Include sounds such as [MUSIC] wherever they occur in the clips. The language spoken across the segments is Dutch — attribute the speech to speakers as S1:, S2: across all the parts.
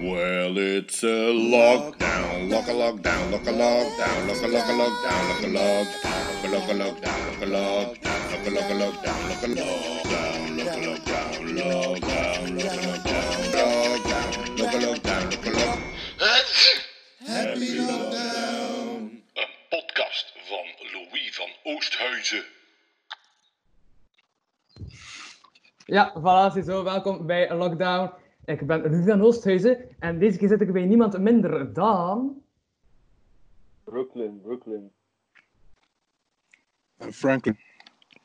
S1: Well, it's a lockdown, lock a lockdown, lock a lockdown, lock a lock a lockdown, lock a lockdown, lock a lockdown, lock a lockdown, lock a lock a lockdown, lock a lockdown, lock a lockdown, lockdown, lock a lockdown, lockdown, lock a lockdown, lock a lock. Happy lockdown.
S2: Een podcast van Louis van Oosthuizen.
S3: Ja, voilà, ziezo. Welkom bij Lockdown. Ik ben Ruud van Oosthuizen en deze keer zit ik bij niemand minder dan...
S4: Brooklyn, Brooklyn.
S5: Uh, Franklin.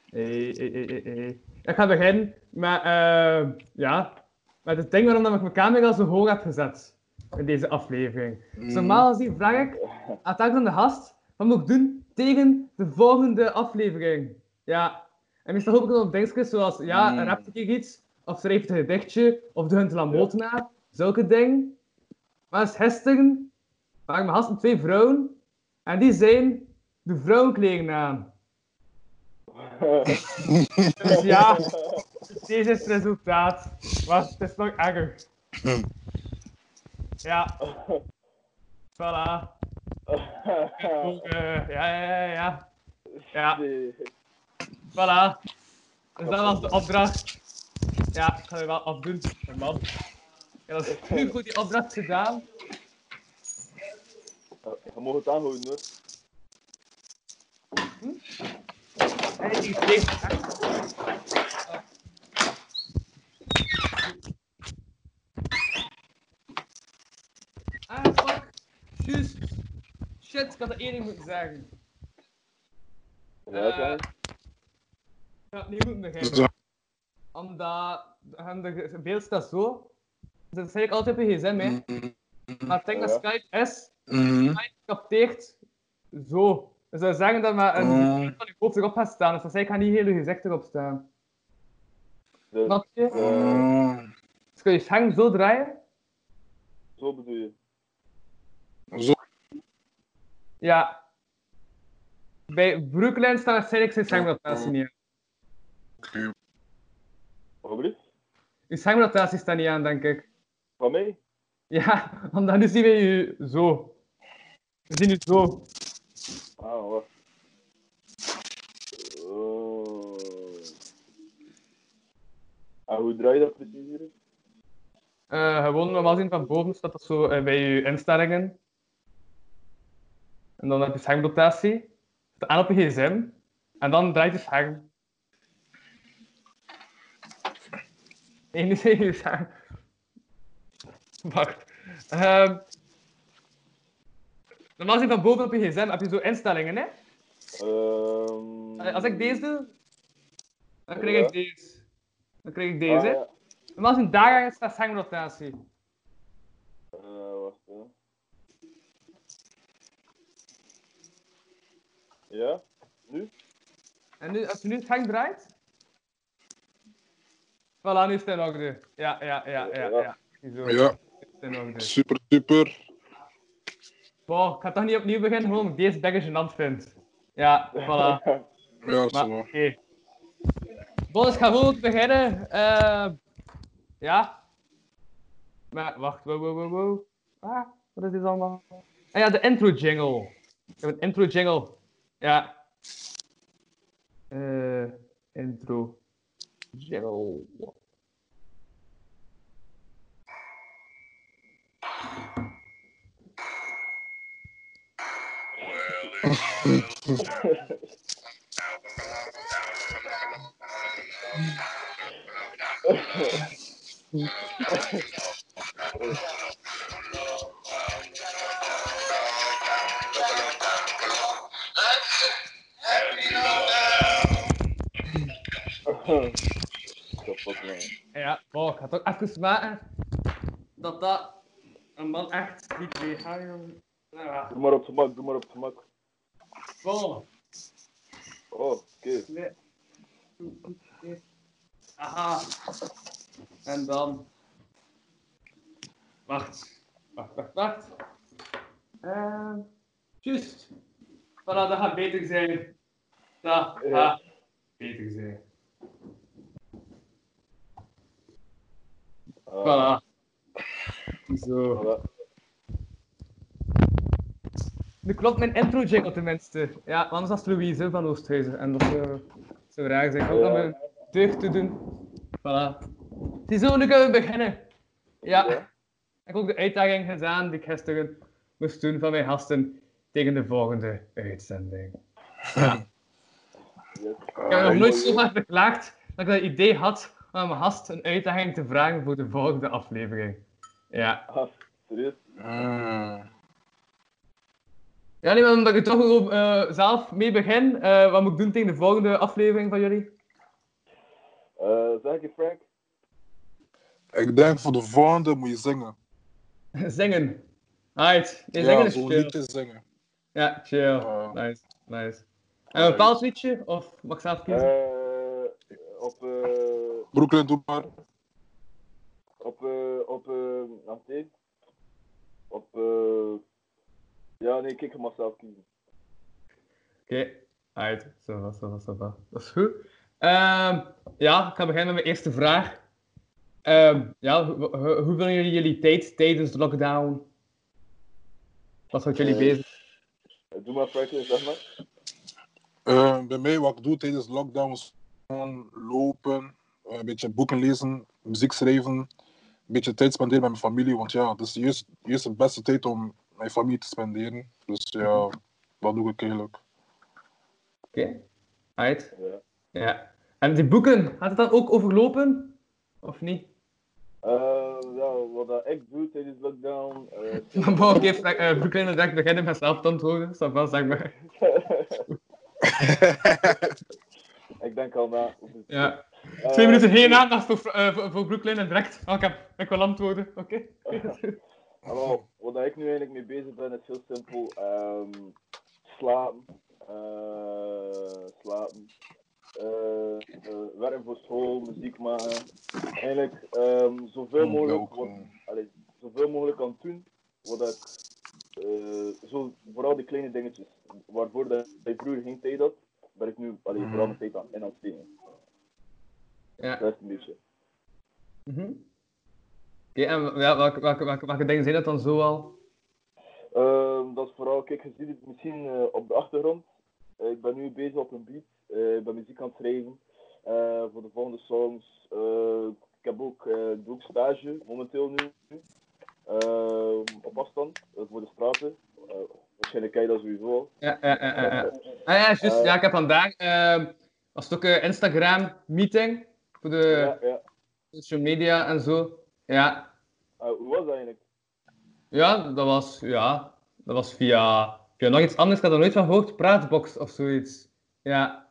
S3: Hey, hey, hey. Ik ga beginnen met, eh, ja, met het ding waarom dat ik mijn camera zo hoog heb gezet in deze aflevering. Dus normaal gezien vraag ik [LAUGHS] aan aan de gast, wat moet ik doen tegen de volgende aflevering? Ja, en meestal hoop ik dan op dingetjes zoals, ja,
S5: Mm.
S3: rapt ik iets, of schrijf een gedichtje, of doe een zulke dingen. Maar gisteren waren mijn gasten twee vrouwen, en die zijn de vrouwenkleren aan. [LAUGHS] Dus ja, deze is het resultaat. Was, het is nog erger. [CLEARS THROAT] Ja, voilà. Ook, [LAUGHS] eh, ja, ja, ja, ja. Ja, voilà. Dus dat was de opdracht. Ja, ik ga je wel afdoen, mijn man. Ja, dat is nu goed die opdracht gedaan.
S4: Je mag het aanhouden hoor.
S3: En die steekt. Ah, fuck. Juist. Shit, ik had er één ding moeten zeggen.
S4: Ja,
S3: Eh,
S4: zijn.
S3: Ik had niet moeten beginnen. Omdat de beeld staat zo. Dus dat zeg ik altijd op je gsm, hè. Maar ding met
S4: Ja.
S3: Skype is,
S5: Mhm.
S3: Skype capteert zo. Dus dat zeggen dat maar een deel van je hoofd erop gaat staan. Dus dat zei, ik ga niet heel je gezicht erop staan.
S4: Dus,
S3: Snap je?
S4: eh.
S3: Dus kun je scherm zo draaien.
S4: zo bedoel je.
S5: Zo.
S3: Ja. Bij Brooklyn staat waarschijnlijk zijn niet aan.
S5: Oké.
S4: Alsjeblieft.
S3: Je schermrotatie staat niet aan, denk ik.
S4: Van mij?
S3: Ja, want nu zien we je zo. We zien je zo.
S4: Ah, wacht. Oh. En hoe draai je dat precies hier?
S3: Eh, gewoon normaal zien van boven staat dat zo eh, bij je instellingen. En dan heb je schermrotatie. Zet aan op je gsm. En dan draait je scherm. Nee, zie je scherm. Wacht. Ehm normaal zien van boven op je gsm heb je zo instellingen, hè? Allee, Als ik deze doe, dan krijg
S4: Ja.
S3: ik deze. Dan krijg ik deze.
S4: Ah, ja.
S3: Normaal zien daar staat schermrotatie.
S4: Eh, wacht. Ja? Nu?
S3: En nu, als je nu het scherm draait. Voilà, nu is het in orde. Ja, ja, ja, ja. ja.
S5: Ja,
S3: is
S5: super, super.
S3: Wow, ik ga toch niet opnieuw beginnen, gewoon omdat ik deze bagage gênant vind. Ja, voilà. [LAUGHS]
S5: Ja,
S3: Maar,
S5: zo.
S3: oké. Bon, ik ga gewoon beginnen. Eh, ja. Maar, wacht, wow, wow, wow, wow. Ah, wat is dit allemaal? Ah ja, de intro jingle. Ik heb een intro jingle. Ja. Eh, intro jingle. Toch even maken dat dat een man echt niet mee gaat. Ja,
S4: Doe maar op gemak, doe maar op gemak.
S3: bon.
S4: Oh, oké.
S3: Nee. Aha. En dan. Wacht. Wacht, wacht, wacht. Ehm. Juist. Voilà, dat gaat beter zijn. Dat
S4: Ja.
S3: gaat beter zijn.
S4: Ah,
S3: Voilà. Zo.
S4: Voilà.
S3: Nu klopt mijn intro jingle tenminste. Ja, anders was het Louise van Oosthuizen. En dat zou, zou raar zijn. Ik hoop dat mijn deugd te doen. Voilà. Ziezo, nu kunnen we beginnen. Ja.
S4: Ja.
S3: Ik heb ook de uitdaging gedaan die ik gisteren moest doen van mijn gasten tegen de volgende uitzending.
S4: Yes.
S3: Ik heb nog nooit zo hard beklaagd dat ik dat idee had om aan mijn gast een uitdaging te vragen voor de volgende aflevering. Ja.
S4: Ah, serieus?
S5: Ah.
S3: Ja, nee, maar omdat ik er toch gewoon eh, zelf mee begin, eh, wat moet ik doen tegen de volgende aflevering van jullie?
S4: Eh, zeg je Frank?
S5: Ik denk voor de volgende moet je zingen. [LAUGHS]
S3: zingen. Right. Nee,
S5: ja,
S3: zingen is
S5: zo'n
S3: chill.
S5: liedje zingen.
S3: Ja, chill.
S5: Ja.
S3: Nice, nice. En een bepaald liedje? Of mag ik zelf kiezen?
S4: Eh, op, eh,
S5: Brooklyn, doe maar.
S4: op, eh, op, eh. Op, eh, ja, nee, kijk, je mag zelf kiezen.
S3: Oké, right. Zo, va, zo, va, zo, va. Dat is goed. Ehm, ja, ik ga beginnen met mijn eerste vraag. Ehm, ja, hoe, hoe, hoe vullen jullie jullie tijd tijdens de lockdown? Wat houdt jullie
S4: Eh,
S3: bezig?
S4: Eh, Doe maar Franklin, zeg maar.
S5: Eh, bij mij, wat ik doe tijdens de lockdown, is gewoon lopen, eh, een beetje boeken lezen, muziek schrijven, een beetje tijd spenderen met mijn familie. Want ja, het is juist, juist de beste tijd om mijn familie te spenderen. Dus ja, dat doe ik eigenlijk.
S3: Oké, right.
S4: Ja.
S3: Ja. En die boeken, gaat het dan ook overlopen? Of niet?
S4: Eh, ja, wat dat ik doe tijdens lockdown. eh,
S3: Dan wou ik even uh, Brooklyn direct beginnen met zelf te antwoorden. Dat wel, zeg maar. [LAUGHS]
S4: ik denk al na.
S3: Ja.
S4: Eh,
S3: Twee minuten geen aandacht voor, eh, voor, voor Brooklyn en direct. Oh, ik, heb, ik wil antwoorden, oké? [LAUGHS]
S4: Hallo, wat ik nu eigenlijk mee bezig ben is heel simpel. Ehm, slapen. eh, slapen. eh, eh, werken voor school, muziek maken. Eigenlijk ehm, zoveel mogelijk, wat, allee, zoveel mogelijk kan doen. Wat ik, eh, zo, vooral die kleine dingetjes. Waarvoor dat ik vroeger geen tijd had, ben ik nu allee, vooral mijn tijd aan in aan het steken.
S3: Ja.
S4: Dat is een beetje.
S3: Mhm. Oké, en ja, welke, welke, welke, welke dingen zijn dat dan zo al?
S4: Ehm, dat is vooral, kijk, je ziet het misschien eh, op de achtergrond. Eh, ik ben nu bezig op een beat. Eh, ik ben muziek aan het schrijven voor de volgende songs. Ik heb ook, doe ook stage momenteel nu. Ehm, op afstand voor de straten. Waarschijnlijk kijk je dat sowieso al.
S3: Ja, ja, ja, ja. ja. Ah ja, juist. Ja, ik heb vandaag... ehm was het ook een Instagram-meeting voor de
S4: ja, ja.
S3: social media en zo. Ja.
S4: Eh, hoe was dat eigenlijk?
S3: Ja, dat was, ja, dat was via, via nog iets anders. Ik had er nooit van gehoord. Praatbox of zoiets. Ja,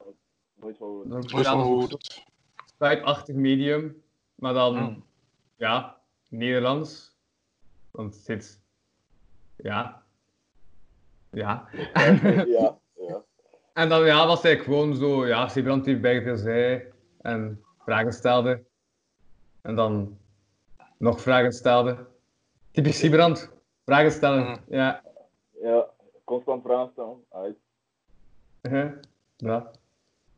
S4: Nooit van gehoord.
S5: Nooit van gehoord.
S3: Skype-achtig medium. Maar dan,
S5: Hmm.
S3: ja, Nederlands. Want het zit, ja. Ja. [LAUGHS]
S4: ja, ja.
S3: En dan ja, was hij gewoon zo, ja, Sibrand die bij veel zei en vragen stelde. En dan nog vragen stelde. Typisch Sibrand, vragen stellen.
S5: Mhm.
S3: Ja.
S4: Ja, constant vragen stellen. Uit.
S3: Uh-huh. ja.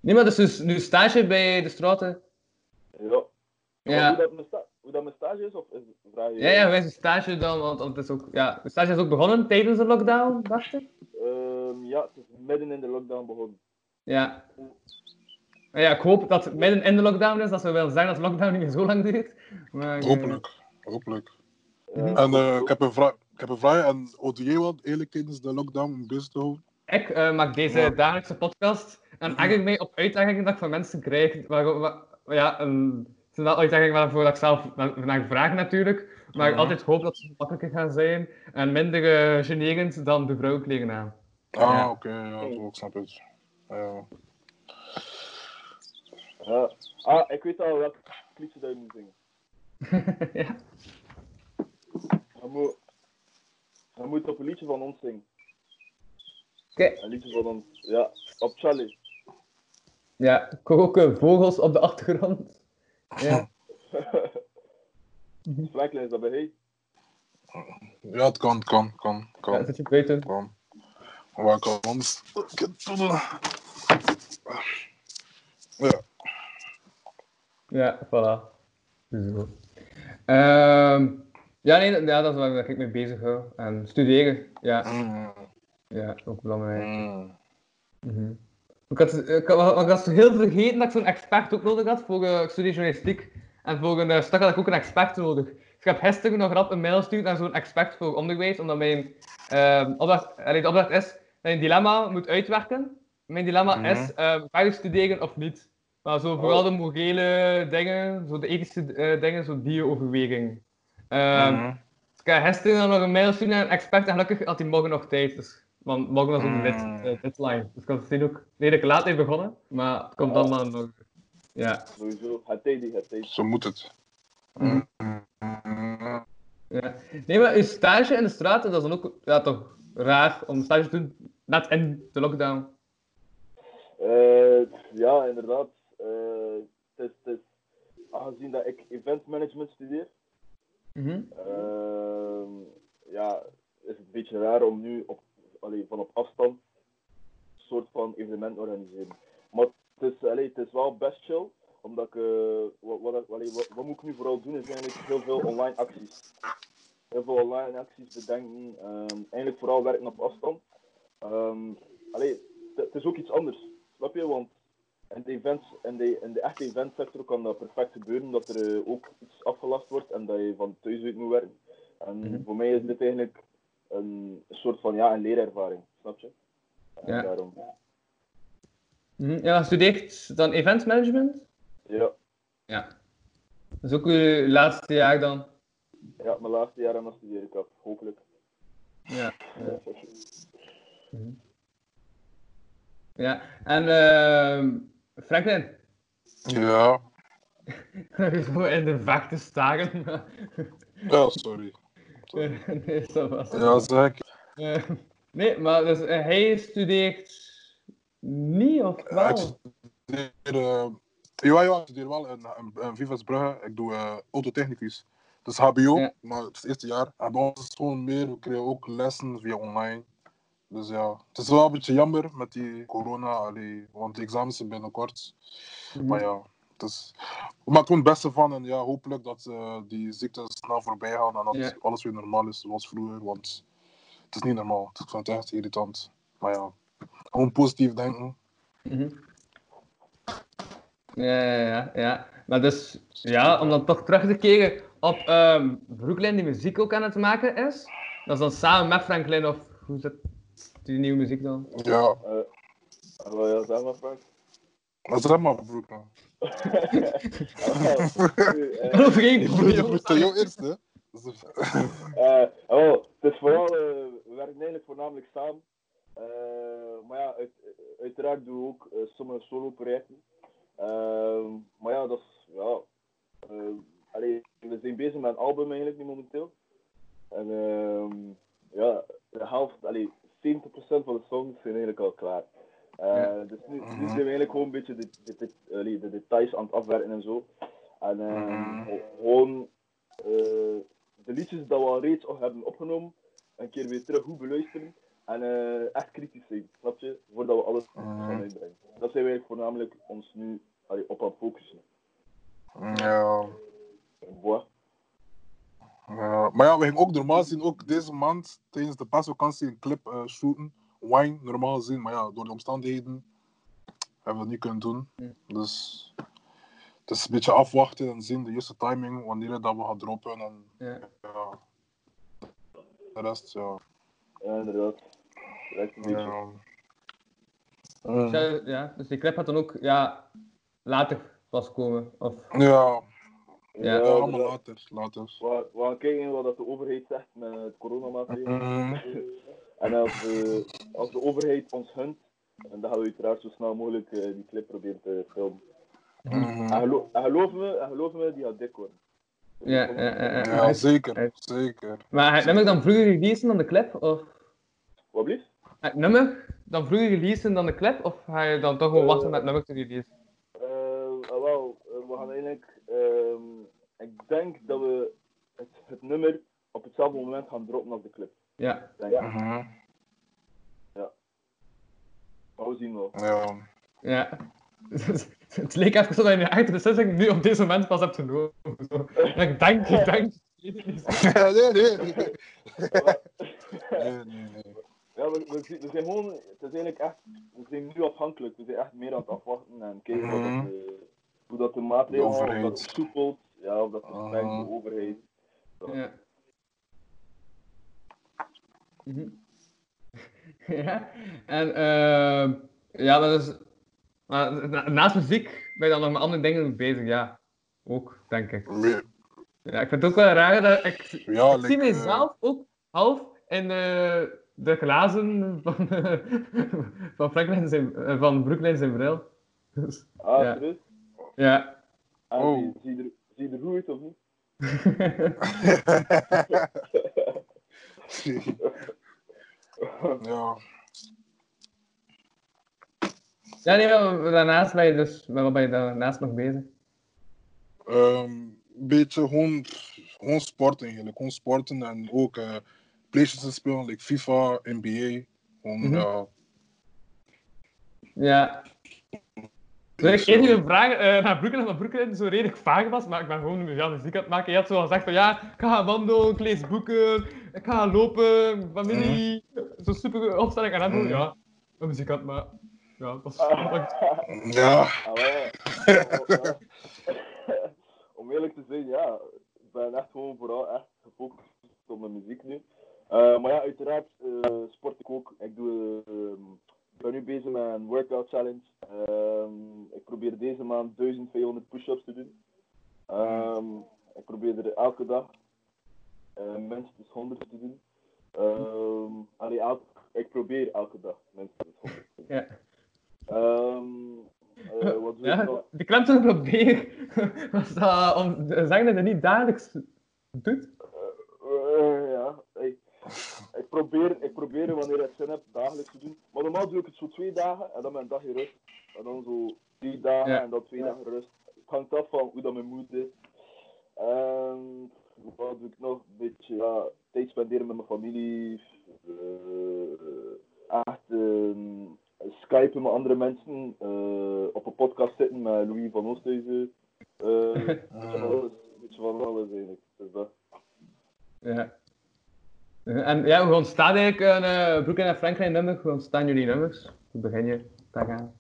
S3: Nee, maar dus, dus nu stage bij de straten.
S4: Ja.
S3: Ja.
S4: Hoe, dat mijn sta- hoe dat mijn stage is, of is, vraag je?
S3: Ja, ja, wij zijn stage dan, want, want het is ook, ja, de stage is ook begonnen tijdens de lockdown, dacht ik.
S4: Ehm, ja, het is midden in de lockdown begonnen.
S3: Ja. Ja, ik hoop dat het midden in de lockdown is, dat zou wel zeggen dat de lockdown niet meer zo lang duurt. Maar, eh,
S5: Hopelijk. Hopelijk.
S3: Mhm.
S5: En eh, ik, heb een vraag, ik heb een vraag. Doe jij wat eigenlijk tijdens de lockdown om bezig te houden?
S3: Ik eh, maak deze
S5: Ja.
S3: dagelijkse podcast en eigenlijk mee op uitdagingen dat ik van mensen krijg. Waar, waar- ja, een, het zijn wel uitdagingen waarvoor dat ik zelf na- naar vraag natuurlijk. Maar ik
S5: Mhm.
S3: altijd hoop dat ze makkelijker gaan zijn en minder uh, generend dan de vrouwenkleren aan.
S5: Ah,
S3: Ja.
S5: oké, ja, ik snap het. Ja.
S4: Ja. Ah, ik weet al welk liedje dat je moet zingen. [LAUGHS]
S3: ja.
S4: Je moet, je moet op een liedje van ons zingen.
S3: Oké.
S4: Een liedje van ons. Ja, op Charlie.
S3: ja, ik hoor ook eh, vogels op de achtergrond. Ja. [LAUGHS] [LAUGHS]
S4: Franklin, is dat bij hij?
S5: ja, het kan, kan, kan,
S3: ja,
S5: kan.
S3: zit je buiten?
S5: kan. Waar kan anders? Ja,
S3: Ja, voilà. Zo. Ehm, Ja, nee, ja, dat is waar ik mee bezig hou. En studeren, ja,
S5: Mm,
S3: ja ook belangrijk.
S5: mm.
S3: Mhm. Ik had, ik, had, ik heel vergeten dat ik zo'n expert ook nodig had voor uh, ik studeer journalistiek. En voor een uh, stuk had ik ook een expert nodig. Dus ik heb gisteren nog rap een mail gestuurd naar zo'n expert voor onderwijs, omdat mijn uh, opdracht, allee, de opdracht is dat je een dilemma moet uitwerken. Mijn dilemma
S5: Mhm.
S3: is uh, verder studeren of niet. Maar zo vooral de morele dingen, zo de ethische uh, dingen, zo die overweging. Um,
S5: Mhm.
S3: dus ik heb gisteren dan nog een mail gestuurd naar een expert en gelukkig had hij morgen nog tijd. Dus, want morgen was ook
S5: Mm.
S3: uh, deadline. Dus ik kan het zien ook. Ik laat heb begonnen, maar het komt allemaal nog. Ja.
S4: Sowieso. Het tijd, het tijd.
S5: Zo moet het.
S3: Mhm.
S5: Mm.
S3: ja. Nee, maar je stage in de straten, dat is dan ook ja, toch raar om stage te doen net in de lockdown.
S4: Uh, ja, inderdaad. Het, aangezien dat ik event management studeer, uh, ja, is het een beetje raar om nu op, allee, van op afstand een soort van evenement te organiseren. Maar het is, allee, het is wel best chill, omdat ik, uh, wat, wat, allee, wat, wat, moet ik nu vooral doen, is eigenlijk heel veel online acties. Heel veel online acties bedenken, um, eigenlijk vooral werken op afstand. Um, allee, het is ook iets anders, snap je? Want in de, events, in de, in de echte eventsector kan dat perfect gebeuren, dat er uh, ook iets afgelast wordt en dat je van thuis uit moet werken. En
S3: Mhm.
S4: voor mij is dit eigenlijk een soort van ja, een leerervaring, snap je? En
S3: Ja.
S4: daarom.
S3: Mhm. Ja, je studeert dan event management?
S4: Ja,
S3: Ja. Dat is ook je laatste jaar dan?
S4: ja, mijn laatste jaar en dan studeer ik af, hopelijk.
S3: Ja. Ja, Mhm. ja. en uh, Franklin,
S5: Ja. [LAUGHS]
S3: zo in de vak te staren. [LAUGHS]
S5: Ja, sorry. [LAUGHS]
S3: nee, dat was het.
S5: Ja, zeg.
S3: Eh, nee, maar dus, eh, hij studeert niet of wel?
S5: Ik studeer, eh, ja, ja, ik studeer wel in, in, in Vivas Brugge. Ik doe autotechnicus. Dus HBO,
S3: Ja.
S5: maar het is het eerste jaar. En bij ons is gewoon meer, we krijgen ook lessen via online. Dus ja, het is wel een beetje jammer met die corona, allee, want de examens zijn binnenkort.
S3: Mhm.
S5: Maar ja, het is, we maken er het beste van en ja, hopelijk dat eh, die ziekte snel voorbij gaat en dat alles weer normaal is zoals vroeger, want het is niet normaal. Ik vind het echt irritant. Maar ja, gewoon positief denken.
S3: Mhm. Ja, ja, ja, ja. Maar dus, ja, om dan toch terug te keren op ehm Brooklyn die muziek ook aan het maken is. Dat is dan samen met Franklin of hoe zit die nieuwe muziek dan?
S5: Ja,
S4: Uh, wil je dat maar, Frank?
S5: dat is helemaal broek. man.
S4: uh, [LAUGHS]
S5: jou eerst, hè? Dat is-
S4: Uh, oh, het is vooral, uh, we werken eigenlijk voornamelijk samen. Uh, maar ja, uit, uiteraard doen we ook uh, sommige solo-projecten. Uh, maar ja, dat is, ja, uh, allee, we zijn bezig met een album eigenlijk nu momenteel. En uh, ja, de helft, allee, 70% van de songs zijn eigenlijk al klaar. Uh,
S3: Ja.
S4: Dus nu, nu zijn we eigenlijk gewoon een beetje de, de, de, details aan het afwerken en zo. En uh,
S5: Mhm.
S4: gewoon uh, de liedjes dat we al reeds hebben opgenomen, een keer weer terug goed beluisteren en uh, echt kritisch zijn, snap je? Voordat we alles
S5: Mhm.
S4: gaan uitbrengen. Dat zijn wij voornamelijk ons nu allee, op aan het focussen.
S5: Ja.
S4: Boah.
S5: Ja, maar ja, we gingen ook normaal gezien ook deze maand tijdens de paasvakantie een clip eh, shooten. Wine, normaal gezien. Maar ja, door de omstandigheden hebben we niet kunnen doen. Dus het is een beetje afwachten en zien de juiste timing, wanneer dat we gaan droppen. En
S3: Ja.
S5: ja, de rest, ja.
S4: Ja, inderdaad. Lijkt een beetje.
S5: ja.
S3: Ja, ja, dus die clip gaat dan ook ja, later pas komen. Of,
S5: Ja,
S3: Ja.
S5: ja, allemaal later. later.
S4: We, we gaan kijken wat dat de overheid zegt met het coronamaatregelen.
S5: Mm.
S4: En als, we, als de overheid ons hunt, en dan gaan we uiteraard zo snel mogelijk eh, die clip proberen te filmen.
S5: Mm.
S4: En, gelo en geloof me, en geloof me, die gaat dik worden.
S3: ja, ja, ja, ja.
S5: Ja, zeker.
S3: Uit.
S5: Zeker.
S3: Maar het nummer dan vroeger releasen dan de clip? Of
S4: Wat blieft?
S3: het nummer dan vroeger releasen dan de clip? Of ga je dan toch gewoon wachten met het nummer te releasen?
S4: Eh, ah, wel, eh, we gaan eigenlijk. ehm, ik denk dat we het, het nummer op hetzelfde moment gaan droppen als de clip.
S3: Ja.
S4: Denk ik.
S5: Mhm.
S4: We zien wel.
S5: Ja.
S3: Ja. [LAUGHS] het leek even zo dat je een echte beslissing nu op deze moment pas hebt genomen. Zo. En [LAUGHS] ik denk, ik denk, niet.
S5: nee, nee, nee. Nee, nee, nee.
S4: Ja, we, we, zijn gewoon, het is eigenlijk echt, we zijn nu afhankelijk. We zijn echt meer aan het afwachten en kijken wat
S5: Mhm.
S4: dat, eh, hoe dat de maatregelen,
S5: De
S4: of dat soepelt, ja, of dat verstrengt,
S5: Mhm.
S4: de overheid.
S3: Ja. Mhm. [LAUGHS] ja, en ehm ja, dat is. Naast muziek ben je dan nog met andere dingen bezig, ja. Ook, denk ik.
S5: Nee.
S3: Ja, ik vind het ook wel raar dat ik,
S5: Ja,
S3: ik zie mezelf ook half in de, de glazen van, [LAUGHS] van Franklin zijn, eh, van Brooklyn zijn bril. Dus,
S4: Ah,
S3: Ja.
S4: serieus?
S3: ja.
S4: En
S5: Oh.
S4: zie, zie, je er, zie je er goed uit of niet? [LAUGHS]
S5: ja.
S3: ja, nee, daarnaast ben je dus, ben je daarnaast nog bezig?
S5: Ehm, een beetje gewoon, gewoon sporten eigenlijk. Gewoon sporten en ook eh PlayStation spelen, like FIFA, NBA. Gewoon,
S3: Mhm.
S5: ja.
S3: Ja. Dus ik eerst een vraag eh, naar Brooklyn, omdat Brooklyn zo redelijk vaag was, maar ik ben gewoon ja, muziek aan het maken. Je had zo gezegd van ja, ik ga gaan wandelen, ik lees boeken, ik ga gaan lopen, familie, zo super opstelling en dan
S5: Mhm.
S3: ja, een muziek aan het maken. Ja, dat was...
S5: Ja.
S4: Ah. [LAUGHS] [LAUGHS] Om eerlijk te zijn, ja, ik ben echt gewoon vooral echt gefocust op mijn muziek nu. Eh, maar ja, uiteraard eh, sport ik ook. Ik, doe, ehm, ik ben nu bezig met een workout challenge. Ehm, ik probeer deze maand 1200 push-ups te doen. Ehm, ik probeer er elke dag eh, minstens 100 te doen. Ehm, allee, ik probeer elke dag minstens 100 te doen.
S3: Ja.
S4: Eh, wat
S3: Ja,
S4: nog?
S3: de klemtoon [LAUGHS] probeer was dat om te zeggen dat je niet dagelijks doet.
S4: Eh, ja, ik, probeer, ik probeer wanneer ik zin heb dagelijks te doen. Maar normaal doe ik het zo twee dagen en dan mijn dagje rust. En dan zo drie dagen
S3: Ja.
S4: en dan twee dagen rust. Het hangt af van hoe dat mijn moed is. Ehm, wat doe ik nog? Een beetje ja, tijd spenderen met mijn familie. eh, echt ehm, skypen met andere mensen. eh, op een podcast zitten met Louis van Oosthuizen. Eh, [LAUGHS] een beetje van alles, een beetje van alles eigenlijk. Dus dat.
S3: Ja. En ja, hoe ontstaat eigenlijk een uh, Brooklyn en Franklin nummer? Hoe ontstaan jullie nummers? Hoe begin je daaraan?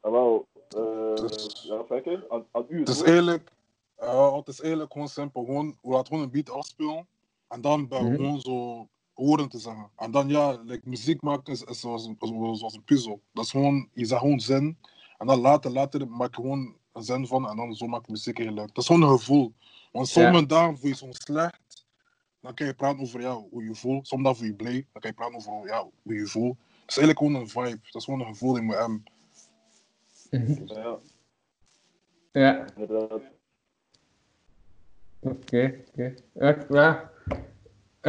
S4: Ah, wel, eh ja, aan, aan u
S5: Het is eigenlijk, ja, het is eigenlijk gewoon simpel. Gewoon, we laten gewoon een beat afspelen. En dan ben we
S3: Mhm.
S5: gewoon zo woorden te zeggen. En dan ja, like, muziek maken is, is zoals, een, zoals zoals een puzzel. Dat is gewoon, je zegt gewoon zin. En dan later, later maak je gewoon een zin van. En dan zo maak je muziek eigenlijk. Dat is gewoon een gevoel. Want sommige dagen voel je soms slecht. Dan kan je praten over ja, hoe je voelt. Sommige dagen voel je blij. Dan kan je praten over ja, hoe je voelt. Het is eigenlijk gewoon een vibe. Dat is gewoon een gevoel in mijn M.
S4: Ja,
S3: Ja,
S4: inderdaad.
S3: oké. oké. Ja, ik-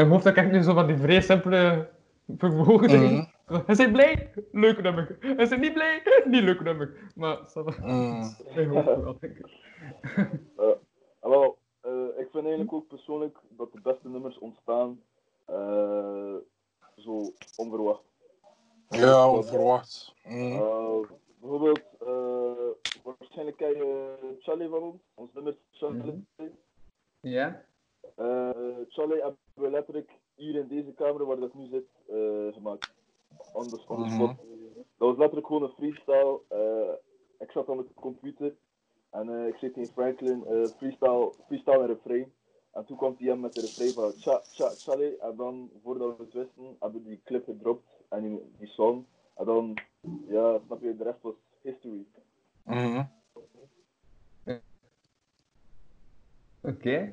S3: hoofd heb ik nu zo van die vrij simpele vermogen. Is hij blij? Leuk nummer. Is hij niet blij? [LAUGHS] Niet leuk nummer. Maar, wel, denk ik.
S4: Ah, wel, eh, ik vind eigenlijk ook persoonlijk dat de beste nummers ontstaan eh, zo onverwacht.
S5: Ja, onverwacht. Mm.
S4: Eh, bijvoorbeeld, eh, waarschijnlijk ken je Charlie van ons, ons nummer Charlie.
S3: Ja?
S4: Eh, Charlie hebben we letterlijk hier in deze kamer waar dat nu zit eh, gemaakt. On the, on the spot. Dat was letterlijk gewoon een freestyle. Eh, ik zat aan de computer en eh, ik zit tegen Franklin eh, freestyle, freestyle en refrein. En toen kwam hij hem met de refrein van Cha, Cha, Charlie. En dan, voordat we het wisten, hebben we die clip gedropt en die, die song. En dan, ja, snap je, de rest was history.
S5: Mhm.
S3: Oké.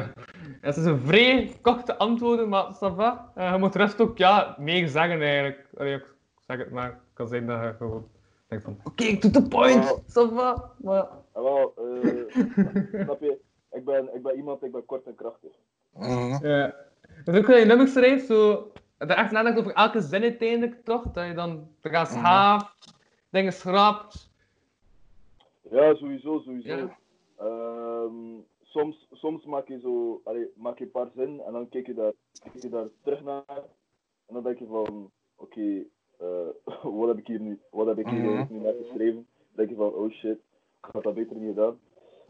S3: [LAUGHS] Het is een vrij korte antwoorden, maar ça va. Eh, je moet de rest ook ja, meer zeggen eigenlijk. Allee, ik zeg het maar. Het kan zijn dat je gewoon denkt van, oké, to the point. Maar...
S4: Wel, eh, snap je, ik ben, ik ben iemand, ik ben kort en krachtig.
S5: Mhm.
S3: Ja. Dus ook dat je nummers schrijft, zo... Dat je echt nadenkt over elke zin uiteindelijk, toch? Dat je dan te gaan schaaft, dingen schrapt.
S4: Ja, sowieso, sowieso.
S3: Ja.
S4: Ehm, soms, soms maak je zo, allee, maak je een paar zin en dan kijk je daar, kijk je daar terug naar. En dan denk je van, oké, [LAUGHS] wat heb ik hier nu, wat heb ik hier
S5: Mhm.
S4: nu net geschreven? Dan denk je van, oh shit, ik had dat beter niet gedaan.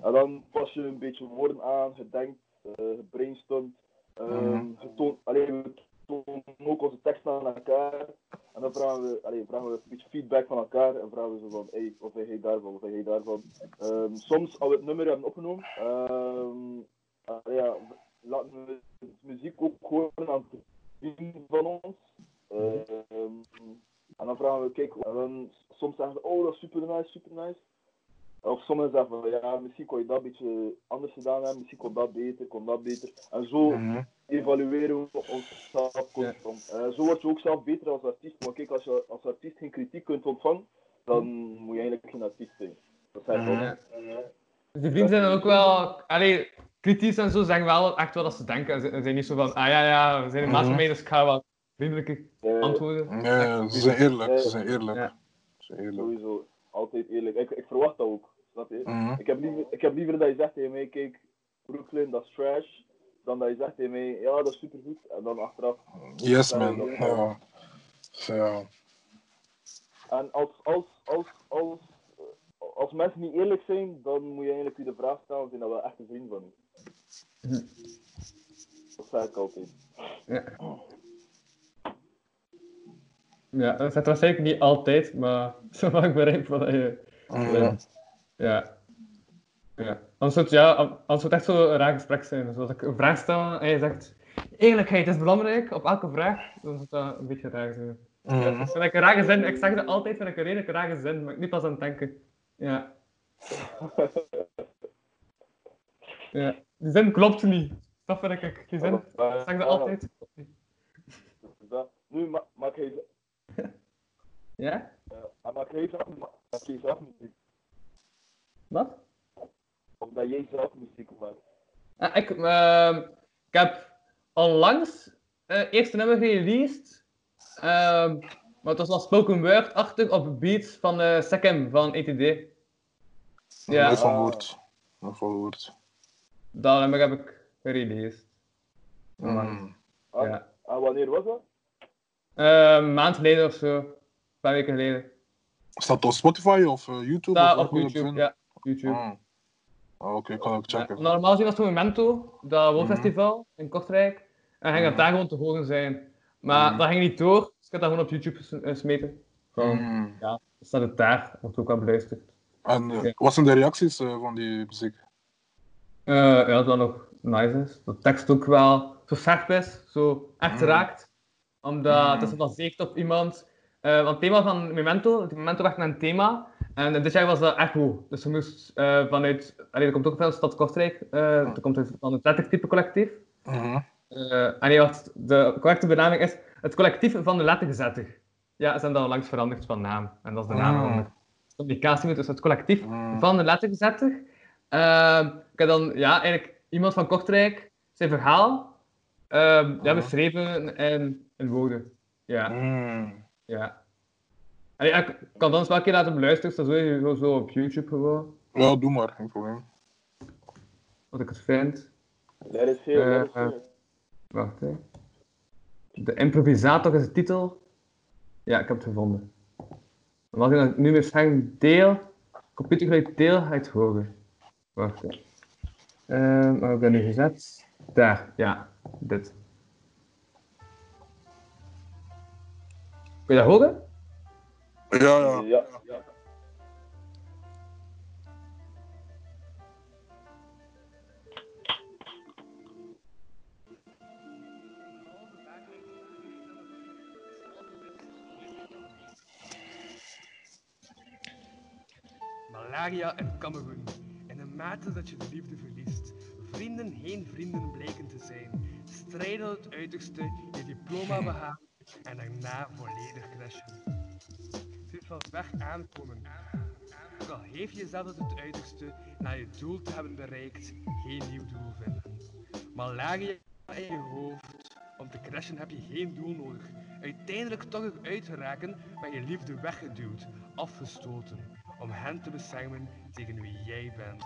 S4: En dan pas je een beetje woorden aan, je denkt, eh gebrainstormd. Ehm
S5: Mhm.
S4: getoond, allee, we tonen ook onze teksten aan elkaar. En dan vragen we, allee, vragen we een beetje feedback van elkaar. En vragen we zo van, hey, wat vind jij daarvan, wat vind jij daarvan. Ehm, soms, als we het nummer hebben opgenomen, ehm, allee, ja, laten we de muziek ook horen aan vrienden van ons. Ehm, en dan vragen we, kijk, en dan soms zeggen ze, oh dat is super nice, super nice. Of sommigen zeggen van, ja, misschien kon je dat een beetje anders gedaan hebben, misschien kon dat beter, kon dat beter. En zo
S5: Mhm.
S4: evalueren we onszelf constant. Eh, zo word je ook zelf beter als artiest. Maar kijk, als je als artiest geen kritiek kunt ontvangen, dan moet je eigenlijk geen artiest zijn. Dat ik
S5: Mhm.
S4: ook.
S3: Dus die vrienden zijn dan ook wel, allee, kritisch en zo, zeggen wel echt wat ze denken. En zijn niet zo van, ah ja, ja, we zijn een maat van
S5: Mhm.
S3: dus ik ga wat vriendelijker
S4: Eh,
S3: antwoorden.
S5: Nee, ze zijn eerlijk. Ze
S4: Ja.
S5: zijn eerlijk.
S3: Ja.
S5: Ze zijn eerlijk.
S4: Sowieso, altijd eerlijk. Ik, ik verwacht dat ook, snap je?
S5: Mhm.
S4: Ik heb, liever, ik heb liever dat je zegt tegen mij, kijk, Brooklyn, dat is trash. Dan dat je zegt tegen mij, ja, dat is supergoed. En dan achteraf.
S5: Yes, man. Ja. Ja.
S4: En als, als, als, als, als mensen niet eerlijk zijn, dan moet je eigenlijk je de vraag stellen, zijn dat wel echt een vriend van je?
S3: Mhm.
S4: Dat zeg ik altijd.
S3: Ja. Ja, dat zit waarschijnlijk niet altijd, maar zolang ik begrijp wat je...
S5: Mhm.
S3: Ja. Ja. Anders zou het, ja, anders het echt zo raar gesprek zijn. Zoals ik een vraag stel en je zegt... Eerlijkheid is belangrijk, op elke vraag. Dan zou dat een beetje raar zijn. Ja, dat vind ik een rare zin. Ik zeg dat altijd, vind ik een redelijk rare zin, maar ik nu pas aan het denken. Ja. [LAUGHS] Ja. Die zin klopt niet. Dat vind ik, die zin. Ik zeg dat altijd.
S4: Dat- Nu ma maak je
S3: Ja?
S4: uh, maak jij zelf, muziek.
S3: Wat?
S4: Of dat jij zelf muziek maakt.
S3: Ah, ik, ehm, ik heb onlangs het eerste nummer gereleased. Ehm, maar het was al spoken word-achtig op beats van uh, Sekem van ETD. Ja.
S5: Nooit van. Nooit van gehoord.
S3: Dat nummer heb ik gereleased.
S5: Mhm.
S4: Ah,
S3: Ja.
S4: En wanneer was dat?
S3: Eh, een maand geleden of zo. Paar weken geleden.
S5: Staat het op Spotify of eh, YouTube? Of waar
S3: op YouTube. Ja, YouTube.
S5: Ah. Ah, Oké, ik kan ook
S3: Ja,
S5: checken.
S3: normaal gezien was het Memento, dat
S5: Mhm.
S3: woonfestival in Kortrijk. En ging dat
S5: Mhm.
S3: daar gewoon te horen zijn. Maar
S5: Mhm.
S3: dat ging niet door, dus ik heb dat gewoon op YouTube eh, smeten. Gewoon,
S5: Mhm.
S3: ja, dan staat het daar, wordt ook wel beluisterd.
S5: En eh,
S3: Ja.
S5: wat zijn de reacties van die muziek?
S3: Ja, dat wel nog nice is. Dat de tekst ook wel zo scherp is, zo echt
S5: Mhm.
S3: raakt. Omdat het is
S5: Mhm.
S3: gebaseerd op iemand. Eh want het thema van Memento, het Memento met een thema. En dit jaar was dat Echo. Dus je moest eh, vanuit. Allee, er komt ook van de stad Kortrijk. eh er komt van het lettertype collectief.
S5: Mhm.
S3: Eh, en nee, de correcte benaming is het collectief van de lettergezetter. Ja, ze hebben dan langs veranderd van naam. En dat is de naam
S5: Mm.
S3: van de communicatie. Dus het collectief
S5: Mm.
S3: van de lettergezetter. Ehm, ik heb dan ja, eigenlijk iemand van Kortrijk zijn verhaal ehm, ja, beschreven in, in woorden. Ja,
S5: Mhm.
S3: Ja. Allee, ik kan anders wel een keer laten beluisteren, dat is sowieso zo op YouTube gewoon,
S5: Ja, doe maar, geen probleem.
S3: wat ik het vind.
S4: Dat is veel, dat is
S3: Eh,
S4: veel.
S3: Wacht, hè. De improvisator is de titel. Ja, ik heb het gevonden. En als ik dan nu met scherm deel, computergeluid deel, het horen. Wacht, hè. Ehm, waar heb ik dat nu gezet? Daar, ja, dit. Je dat horen?
S5: Ja, ja.
S4: Ja, ja.
S6: Malaria in Cameroen. In een mate dat je de liefde verliest. Vrienden geen vrienden blijken te zijn. Strijden tot het uiterste, je diploma behalen en daarna volledig crashen. Dit van weg aankomen. Ook al geef je jezelf het uiterste, na je doel te hebben bereikt, geen nieuw doel vinden. Malaria in je hoofd. Om te crashen heb je geen doel nodig. Uiteindelijk toch eruit geraken, ben je liefde weggeduwd, afgestoten. Om hen te beschermen tegen wie jij bent.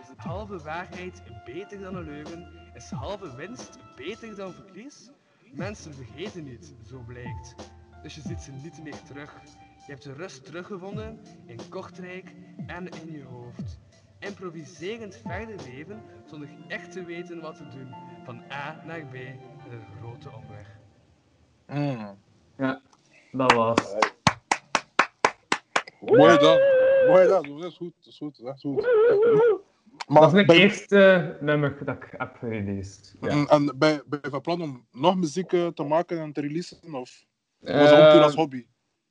S6: Is het halve waarheid beter dan een leugen? Is halve winst beter dan verlies? Mensen vergeten niet, zo blijkt. Dus je ziet ze niet meer terug. Je hebt de rust teruggevonden in Kortrijk en in je hoofd. improviserend verder leven zonder echt te weten wat te doen. Van A naar B met een grote omweg.
S5: Mm.
S3: Ja, dat was.
S5: Mooi dan. Mooi dan. Dat is goed. Dat is goed. Dat is goed. Maar
S3: Dat is mijn
S5: bij-
S3: eerste nummer dat ik heb gereleased. Ja.
S5: En, en ben, ben je van plan om nog muziek eh, te maken en te releasen? Of was het ook puur als
S3: Eh,
S5: hobby?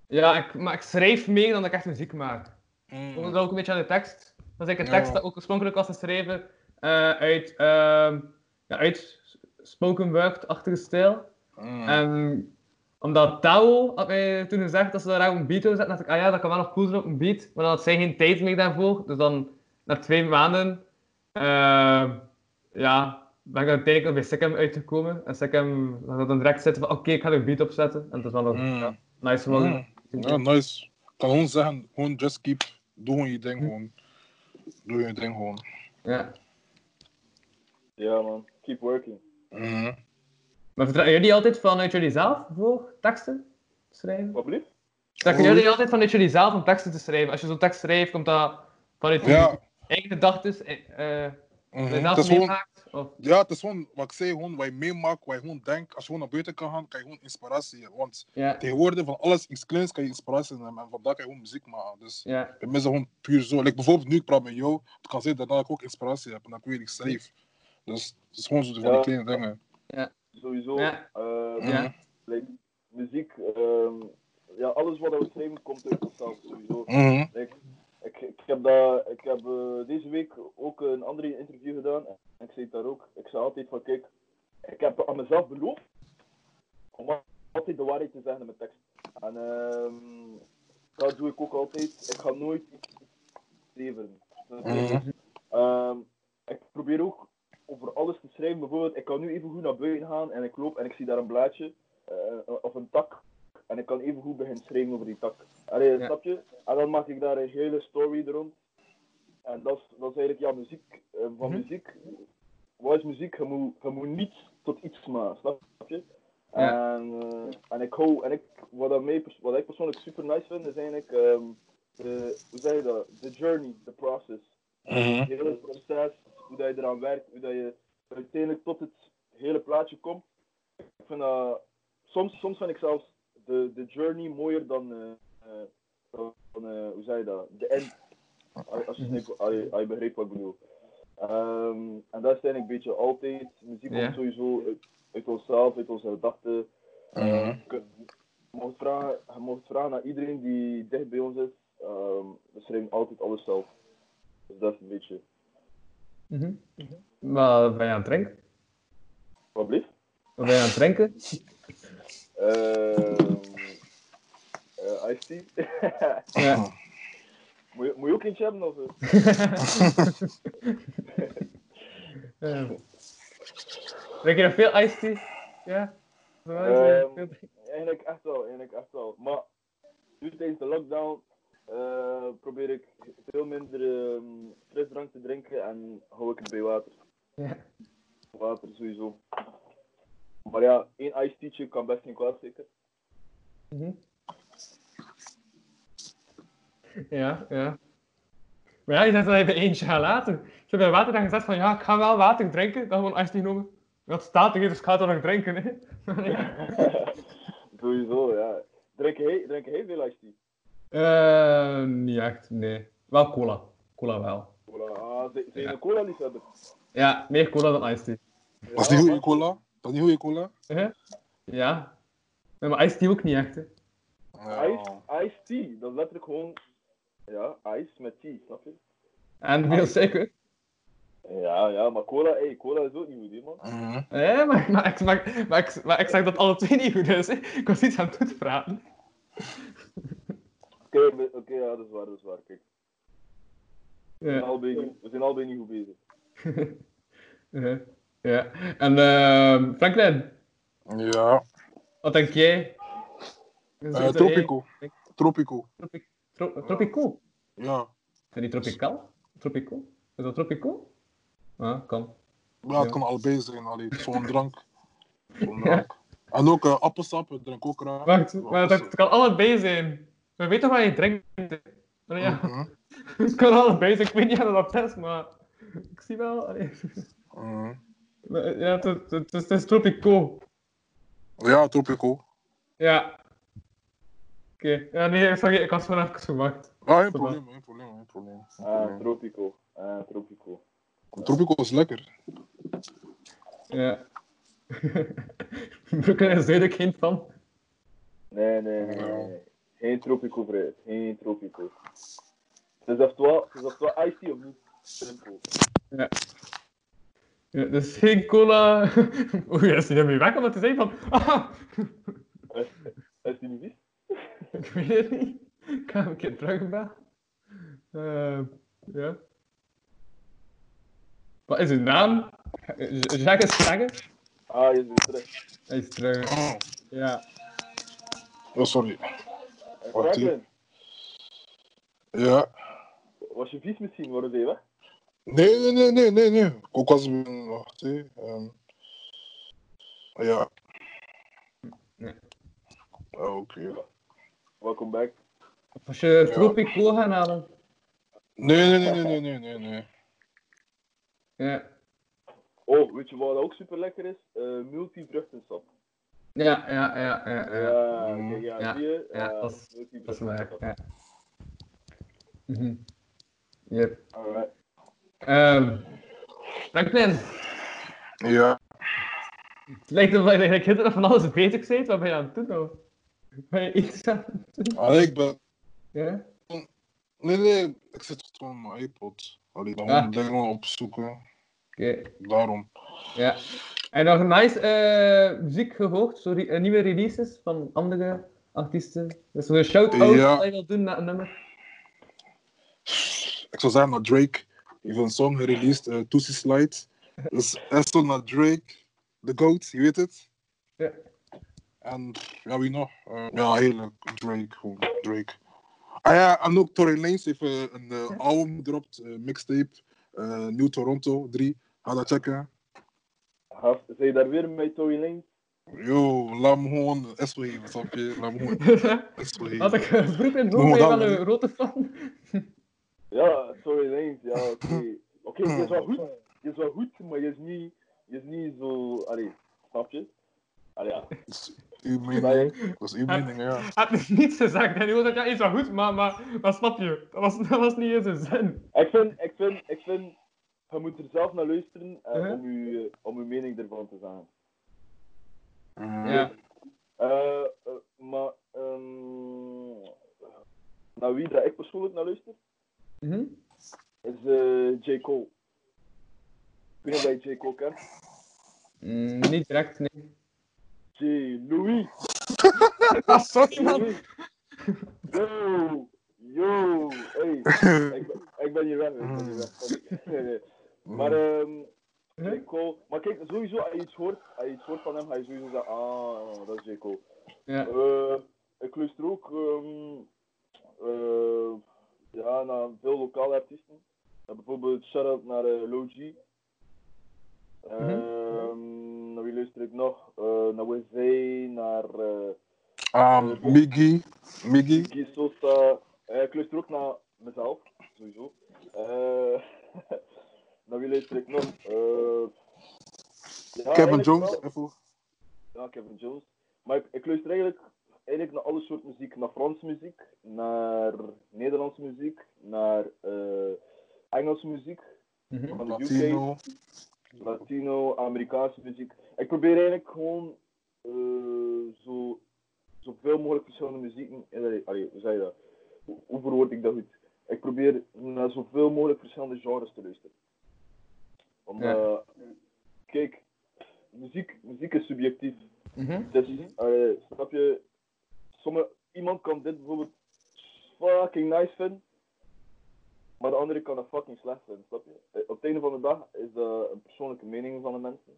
S3: ja, ik, maar ik schrijf meer dan dat ik echt muziek maak.
S5: Mm.
S3: Dat ook een beetje aan de tekst. Dat is eigenlijk een
S5: Ja.
S3: tekst dat ook oorspronkelijk was geschreven eh, uit, ehm ja, uit spoken word-achtige stijl.
S5: Mm.
S3: En omdat Tao had mij toen gezegd dat ze daar een beat wilden zetten, dacht ik, ah ja, dat kan wel nog cool zijn op een beat. Maar dan had zij geen tijd meer daarvoor. Dus dan, na twee maanden, eh, ja, ben ik uiteindelijk bij Sikkim uitgekomen. En Sikkim had dan direct zitten van, oké, ik ga er een beat op zetten. En dat is wel nog
S5: Mm.
S3: ja, nice geworden.
S5: Mm. Ja, nice. Ik kan gewoon zeggen, gewoon just keep, doe gewoon je ding gewoon. Doe je ding gewoon.
S3: Ja.
S4: Ja, man. Keep working.
S5: Mhm.
S3: Maar vertrouwen jullie altijd vanuit jullie zelf voor teksten te schrijven?
S4: Wat blieft?
S3: Trekken jullie altijd vanuit jullie zelf om teksten te schrijven? Als je zo'n tekst schrijft, komt dat vanuit je
S5: Ja,
S3: eigen gedachten, eh, eh,
S5: mhm.
S3: dat je
S5: het
S3: zelf
S5: is gewoon,
S3: meemaakt? Of...
S5: ja, het is gewoon wat ik zei, gewoon wat je meemaakt, wat je gewoon denkt. Als je gewoon naar buiten kan gaan, kan je gewoon inspiratie hebben. Want
S3: Ja,
S5: tegenwoordig van alles iets kleins kan je inspiratie nemen en vandaar kan je gewoon muziek maken. Dus
S3: ja,
S5: bij mij is dat gewoon puur zo. Like, bijvoorbeeld nu, ik praat met jou, het kan zijn dat ik ook inspiratie heb en dat ik weer iets schrijf. Dus het is gewoon zo van die
S4: Ja.
S5: kleine dingen.
S4: Sowieso.
S3: Ja.
S4: eh,
S3: ja.
S4: like, muziek, ehm, ja, alles wat we schrijven komt uit onszelf, sowieso.
S5: Mhm.
S4: Like, ik, ik heb, dat, ik heb eh, deze week ook een andere interview gedaan. En ik zei daar ook. Ik zei altijd van, kijk, ik heb aan mezelf beloofd om altijd de waarheid te zeggen in mijn tekst. En ehm, dat doe ik ook altijd. Ik ga nooit iets leveren.
S5: Mhm.
S4: Ehm, ik probeer ook over alles te schrijven. Bijvoorbeeld, ik kan nu even goed naar buiten gaan en ik loop en ik zie daar een blaadje eh, of een tak. En ik kan even goed beginnen schrijven over die tak. Allee,
S3: Ja.
S4: snap je? En dan maak ik daar een hele story rond. En dat is, dat is eigenlijk ja, muziek. Eh, van
S3: Mhm.
S4: muziek, wat is muziek? Je moet, je moet niets tot iets maken, snap je?
S3: Ja.
S4: En, eh, en ik hou, en ik, wat, dat mij, pers- wat ik persoonlijk super nice vind, is eigenlijk, ehm, de, hoe zeg je dat? The journey, the process
S5: Mhm.
S4: het hele proces, hoe dat je eraan werkt, hoe dat je uiteindelijk tot het hele plaatje komt. Ik vind dat, soms, soms vind ik zelfs de, de journey mooier dan, eh, eh, dan eh, hoe zeg je dat, de end. Als je, als je, je begrijpt wat ik bedoel. Ehm, en dat is eigenlijk een beetje altijd, muziek komt sowieso uit, uit onszelf, uit onze gedachten.
S5: Mhm.
S4: Eh, je mocht vragen, je mocht vragen aan iedereen die dicht bij ons is, ehm, we schrijven altijd alles zelf. Dus dat is een beetje.
S3: Mhm. Wat ben je aan het drinken?
S4: Wat blieft?
S3: Ben je aan het drinken?
S4: Ice tea.
S3: Ja. [LAUGHS]
S4: moet, je, moet je ook eentje hebben? Of, eh?
S3: Ja. Drink je nog veel iced tea? Ja? Zo, eh,
S4: Ehm, eigenlijk echt wel, eigenlijk echt wel. Maar nu tijdens de lockdown eh, probeer ik veel minder ehm, frisdrank te drinken en hou ik het bij water.
S3: Ja.
S4: Water sowieso. Maar ja, één iced tea'tje kan best geen kwaad zeker.
S3: Ja, ja. Maar ja, je zegt dat bij eentje gaat laten. Ik heb bij water dan gezegd van ja, ik ga wel water drinken. Dan gewoon iced tea genomen. Dat staat er, dus ik ga het dan nog drinken. Hè. [LAUGHS]
S4: sowieso, ja. Drink drink jij veel iced tea?
S3: Eh, niet echt, nee. Wel cola. Cola wel.
S4: Cola. Ah, zijn
S3: Ja.
S4: cola liefhebber?
S3: Ja, meer cola dan tea.
S5: Dat is niet goede cola. Dat is niet goede cola.
S3: Ja. Nee, maar tea ook niet echt, hè.
S5: Ja.
S4: Ice, ice tea, dat is letterlijk gewoon ja, ice met tea, snap je?
S3: En veel suiker.
S4: Ja, ja, maar cola, hey, cola is ook niet goed, hè, man.
S3: Nee, maar, maar, ik, maar, maar, ik, maar ik zeg dat alle twee niet goed is. Hè. Ik was iets aan het toepraten. [LAUGHS]
S4: Oké, we- oké, ja, dat is waar, dat is waar, kijk. We zijn
S3: Ja.
S4: allebei, niet- we zijn allebei niet goed bezig. [LAUGHS]
S3: ja. ja. En ehm Franklin,
S5: Ja.
S3: wat denk jij?
S5: Eh, tropico.
S3: eh,
S5: Tropico.
S3: Tropi- tro- Tropico?
S5: Ja.
S3: Is dat niet tropical? Tropico? Is dat tropico? Ah, kan.
S5: Ja, het
S3: Ja.
S5: kan allebei zijn. Allee, zo'n drank. [LAUGHS] Zo'n drank. En ook eh, appelsap, ik drink ook graag.
S3: Wacht,
S5: Ja,
S3: maar dat, het kan allebei zijn. Weet toch wat je drinkt? Ja,
S5: Mhm. [LAUGHS]
S3: het kan allebei zijn. Ik weet niet of dat is, maar ik zie wel. allee.
S5: Mhm.
S3: Eh, Ja, het, het, het, is- het is tropico.
S5: Ja, Tropico.
S3: Ja. Oké, ja, nee, sorry, ik had gewoon even gewacht.
S5: Ah, geen probleem, geen probleem, geen probleem.
S4: Ah. Tropico. Ah, Tropico.
S5: Tropico is lekker.
S3: Ja. Brooklyn is duidelijk geen fan.
S4: Nee, nee, nee, nee. nee. Geen Tropico, vriend. Geen Tropico. Het is oftewel, het is oftewel tea of niet. Simpel.
S3: Ja. ja dus geen cola. [LAUGHS] Oeh, is hij ermee weg omdat hij zei van. Ah, [LAUGHS]
S4: Is, is die niet vies? [LAUGHS]
S3: ik weet het niet. Ik ga hem een keer terugbellen. Eh, ja. Wat is uw naam? Jacques Stagger?
S4: Ah, je is weer terug.
S3: Hij is terug.
S5: Oh,
S3: Ja.
S5: oh, sorry.
S4: En
S5: Wat, Ja.
S4: was je vies misschien? Worden ze weg?
S5: Nee, nee, nee, nee, nee, nee. Ook als we... Wacht. Ehm, ja.
S3: Nee.
S5: Ah, Oké.
S4: Welcome back.
S3: Als je Tropico gaan halen.
S5: Nee, nee, nee, nee, nee, nee, nee, nee.
S3: Ja.
S4: Oh, weet je wat ook super lekker is? Uh, multivruchtensap.
S3: Ja, ja, ja, ja. ja.
S4: Ja,
S5: Mm.
S4: kijk, ja,
S3: Ja,
S4: zie je?
S3: ja,
S4: Eh,
S3: dat is- Dat is waar. Ja. Mhm. Yep.
S4: Alright.
S3: Ehm Franklin,
S5: Ja.
S3: het lijkt erop dat je van alles bezig bent. Wat ben je aan het doen nou? Ben je iets aan het doen?
S5: Allee, ik ben...
S3: Ja?
S5: Nee, nee, ik zit gewoon op mijn iPod. Allee, dan
S3: Ah.
S5: moet ik dingen opzoeken.
S3: Oké,
S5: Daarom.
S3: ja. En nog nice eh, muziek gehoord, sorry, eh, nieuwe releases van andere artiesten. Dus zo'n shout-out
S5: Ja.
S3: je wil doen naar een nummer.
S5: Ik zou zeggen naar Drake. Heeft een song gereleased, uh, Tootsie Slide. Dus zo naar Drake, The Goat, je weet het.
S3: Ja.
S5: En ja, wie nog? Eh, ja, heerlijk. Drake, gewoon Drake. Ah ja, en ook Tory Lanez heeft eh, een eh, album gedropt, mixtape, eh, New Toronto 3. Ga dat checken.
S4: Gast, Zijn je daar weer met Tory Lanez?
S5: Yo, laat me gewoon espo geven, snap je? Laat me gewoon [LAUGHS]
S3: Had ik vroeg in
S5: dan,
S3: wel een grote fan? [LAUGHS]
S4: Ja, Tory Lanez, ja, oké. [LAUGHS] Oké, je is wel goed. Je is wel goed, maar je is niet, je is niet zo... Allee, snap je? Allee, ja.
S5: Uw [LAUGHS] mening. Dat is uw mening, ja.
S3: Hij had dus niets gezegd. En hij was ja, is wel goed, maar, maar, maar snap je, dat was, [LAUGHS] dat was niet eens een zin.
S4: Ik vind, ik vind, ik vind, je moet er zelf naar luisteren
S3: Uh-huh.
S4: om, je, eh, om je mening ervan te zeggen.
S5: Mm.
S3: Ja.
S4: Eh, eh, maar, ehm naar wie dat ik persoonlijk naar luister,
S3: Mhm.
S4: is eh, J. Cole. Ik weet niet of je J. Cole kent.
S3: Mm, niet direct, nee.
S4: J. Louis.
S3: Ah, sorry man.
S4: Louis. [LAUGHS] Yo, yo, hey. ik, ben, ik ben hier weg, ik ben hier weg. Sorry. [LAUGHS] [LAUGHS] Nee, nee. Maar, ehm J. Cole. Maar kijk, sowieso, als je iets hoort, als je iets hoort van hem, ga je sowieso zeggen, ah, dat is J. Cole.
S3: Ja.
S4: Eh, ik luister ook ehm, eh, ja, naar veel lokale artiesten. Bijvoorbeeld shout-out naar eh Low G. Ehm, luister ik nog? Eh, naar WZ, naar
S5: Um, Miggy. Miggy.
S4: Sosa. Eh, ik luister ook naar mezelf, sowieso. Eh, [LAUGHS] naar wie luister ik nog? Eh, ja,
S5: Kevin Jones.
S4: wel-. Ja, Kevin Jones. Maar ik, ik luister eigenlijk, eigenlijk naar alle soorten muziek. Naar Franse muziek, naar Nederlandse muziek, naar eh, Engelse muziek,
S3: Mhm.
S4: van de. UK, Latino, Amerikaanse muziek. Ik probeer eigenlijk gewoon eh, zo, zoveel mogelijk verschillende muzieken. eh, Allee, allee, hoe zeg je dat? Hoe, verwoord ik dat goed? Ik probeer naar zoveel mogelijk verschillende genres te luisteren. Omdat, kijk, muziek, muziek is subjectief.
S3: Mhm.
S4: Dus, eh, snap je, sommige, iemand kan dit bijvoorbeeld fucking nice vinden, maar de andere kan dat fucking slecht vinden, snap je? Eh, Op het einde van de dag is dat een persoonlijke mening van de mensen.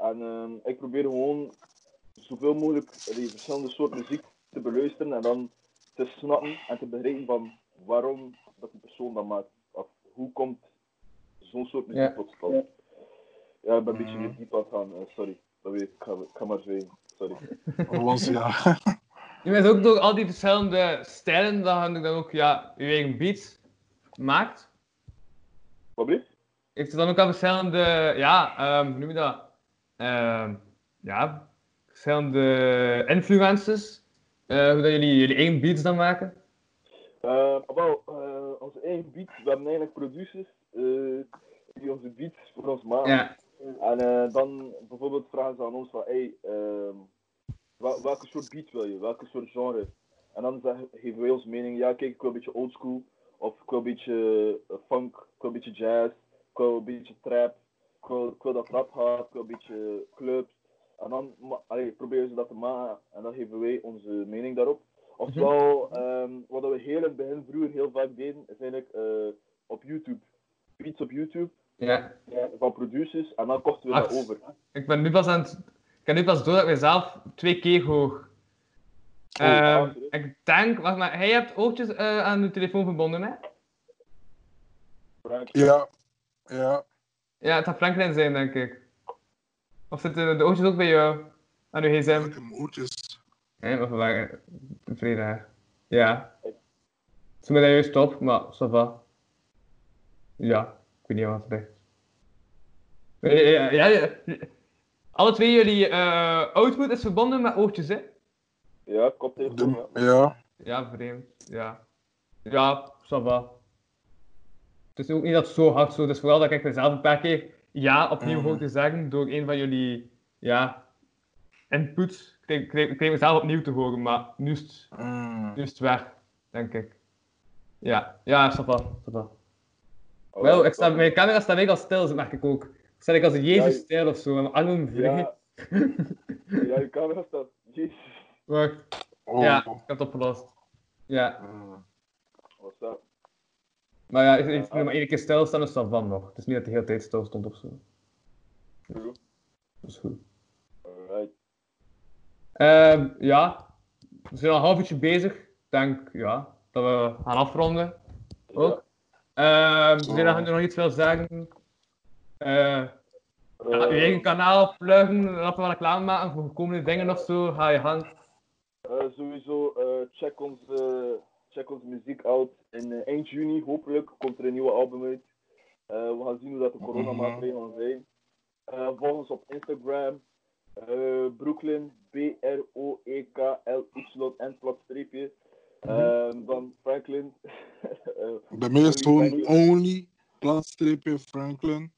S4: En ehm, ik probeer gewoon zoveel mogelijk die verschillende soorten muziek te beluisteren en dan te snappen en te begrijpen van waarom dat die persoon dat maakt. Of hoe komt zo'n soort muziek
S3: Ja.
S4: tot stand. Ja, ik ben een beetje
S5: Mhm.
S4: weer diep aan het gaan, eh, sorry. Dat weet ik, ik ga, ik ga maar zwijgen, sorry. [LAUGHS]
S5: Gewoon, ja. [LAUGHS]
S3: Je bent ook door al die verschillende stijlen dat je dan ook ja, je eigen beats maakt.
S4: Wat?
S3: Heeft het dan ook al verschillende, ja, ehm, hoe noem je dat? Ehm, ja, verschillende influences. eh, hoe dat jullie jullie eigen beats dan maken?
S4: Uh, wel, eh, onze eigen beats, we hebben eigenlijk producers eh, die onze beats voor ons maken.
S3: Ja,
S4: En eh, dan bijvoorbeeld vragen ze aan ons van, hey, ehm, wel- welke soort beat wil je? Welke soort genre? En dan zeggen, geven wij ons mening, ja kijk, ik wil een beetje oldschool, of ik wil een beetje eh, funk, ik wil een beetje jazz, ik wil een beetje trap, ik wil, ik wil dat rap gaat, ik wil een beetje clubs. En dan allee, proberen ze dat te maken en dan geven wij onze mening daarop. Oftewel, ehm, wat we heel in het begin vroeger heel vaak deden, is eigenlijk eh, op YouTube. Beats op YouTube
S3: ja.
S4: van producers en dan kochten we dat
S3: Wacht.
S4: over.
S3: Ik ben nu pas aan het... Ik heb nu pas door dat ik mezelf twee keer hoor.
S4: Oh,
S3: Ehm,
S4: ja,
S3: ik denk, wacht maar, hij hebt oortjes eh, aan de telefoon verbonden, hè?
S5: Ja, ja.
S3: Ja, het gaat Franklin zijn, denk ik. Of zitten de oortjes ook bij jou? Aan uw gsm?
S5: Ik heb mijn oortjes.
S3: Nee, maar vandaag vrijdag. Ja. Ze daar juist op, maar ça va. Ja, ik weet niet wat het is. Eh, Ja, ja, ja, alle twee jullie eh output is verbonden met oortjes, hè?
S4: ja, koptelefoon, ja.
S5: Ja.
S3: Ja, vreemd. Ja. Ja, ça va. Het is ook niet dat het zo hard zo is vooral dat ik mezelf een paar keer ja opnieuw
S5: Mhm.
S3: hoor te zeggen door een van jullie ja, inputs. Ik kreeg, kreeg, mezelf opnieuw te horen, maar nu is het,
S5: Mm.
S3: nu is het weg, denk ik. Ja, ja, ça va.
S4: Oh,
S3: Wel, ik sta, mijn camera staat mega stil, dat merk ik ook. Sta ik als een
S4: Ja,
S3: Jezus-stijl of zo, mijn armen vrij.
S4: Ja, ja, je camera staat. Jezus,
S3: Wacht,
S5: Oh.
S3: ja, ik heb het opgelost. Ja,
S5: Mm.
S4: Is
S3: maar ja, ik moet maar één keer stilstaan, dus dat van nog. Het is niet dat de hele tijd stil stond of zo.
S4: True.
S3: Dat is goed.
S4: Alright.
S3: Ehm, ja, we zijn al een half uurtje bezig. Ik denk, ja, dat we gaan afronden. Ook. Ehm we zijn nog, nog iets wil zeggen. Eh
S4: Ja.
S3: je eigen kanaal pluggen, laten we reclame maken voor komende dingen of zo. Ga je gang.
S4: Eh, sowieso, eh, check, onze, check onze muziek uit. In eh, eind juni, hopelijk, komt er een nieuwe album uit. Eh, we gaan zien hoe dat de coronamaatregelen zijn. Eh volg ons op Instagram. eh, Brooklyn, E B-R-O-E-K-L-Y-N platstreepje. Ehm, dan Franklin. [LAUGHS] Eh,
S5: Bij mij is gewoon only, plaatstreepje Franklin.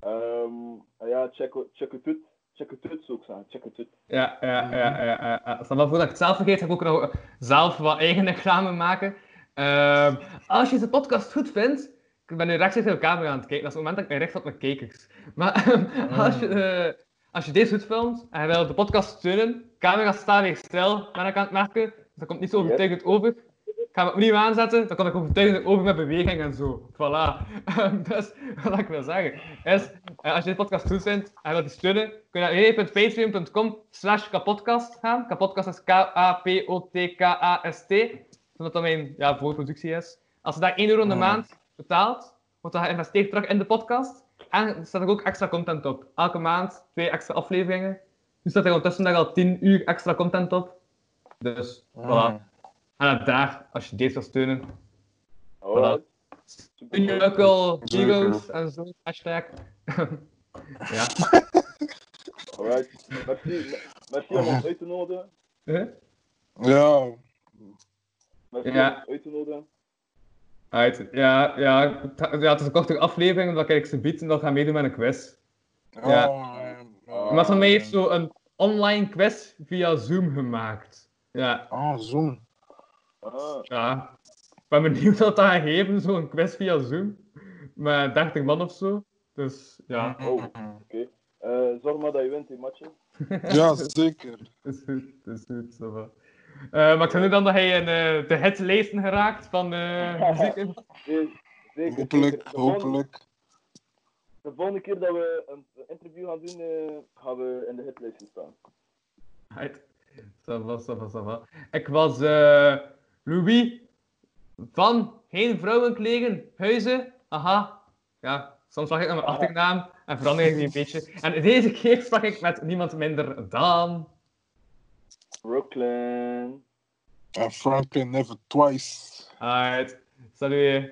S4: Ehm, ja, check, check het uit. Check het uit, zou ik zeggen. Check het uit.
S3: Ja, ja, ja, ja. ja, ja. Stel maar voordat ik het zelf vergeet, ga ik ook nog zelf wat eigen reclame maken. Ehm, als je de podcast goed vindt, ik ben nu rechts tegen de camera aan het kijken, dat is het moment dat ik mij richt op mijn kijkers. Maar [LAUGHS] als, je, eh, als je deze goed vindt en je wil de podcast steunen, camera staat weer stil, ben ik aan het merken, dus dat komt niet zo overtuigend over. Ik ga hem opnieuw aanzetten, dan kom ik overtuigend over met beweging en zo. Voilà. [LAUGHS] Ehm, dus wat ik wil zeggen is, eh, als je deze podcast goed vindt en wilt die steunen, kun je naar www.patreon.com slash kapodcast gaan. Kapodcast is K-A-P-O-T-K-A-S-T. Zodat dat mijn ja, voorproductie is. Als je daar 1 euro in de
S5: Ah.
S3: maand betaalt, wordt dat geïnvesteerd terug in de podcast. En er staat er ook extra content op. Elke maand twee extra afleveringen. Nu staat er ondertussen daar al 10 uur extra content op. Dus, voilà.
S5: Mm.
S3: En dan daar, als je deze wil steunen.
S4: Alright.
S3: Steun je ook wel heroes en zo, hashtag. [LAUGHS] ja.
S4: Alright. Merci, merci om ons uit te nodigen.
S3: Huh?
S5: Ja,
S4: Merci
S3: Ja.
S4: om ons uit te nodigen.
S3: Ja, ja, het, ja, het is een kortere aflevering, omdat ik ze bied en dat gaan meedoen met een quiz. Ja.
S5: ja. ja.
S3: Maar van mij heeft zo een online quiz via Zoom gemaakt. Ja,
S5: Ah, Zoom.
S4: Ah,
S3: ja. Ik ben benieuwd wat dat gaat geven, zo'n quiz via Zoom. Met 30 man of zo. Dus ja,
S4: oh, oké. Eh, zorg maar dat je wint, die matje. [LAUGHS]
S5: Ja, zeker.
S3: dat is goed. Dat is goed. zo wel. Eh, maar ik zou nu dan dat hij in eh, de hitlijsten geraakt van eh [LAUGHS] muziek.
S4: Zeker.
S5: Hopelijk,
S4: zeker. De volgende-
S5: hopelijk.
S4: De volgende keer dat we een interview gaan doen, eh, gaan we in de hitlijst staan.
S3: Right. Ça va, ça va, ça va. Ik was eh, Louis van Geen Vrouwenklegen, Huizen. Aha. Ja, soms zag ik naar mijn achternaam en verander ik die een beetje. En deze keer sprak ik met niemand minder dan...
S4: Brooklyn.
S5: En Franklin never twice.
S3: Alright. Salut.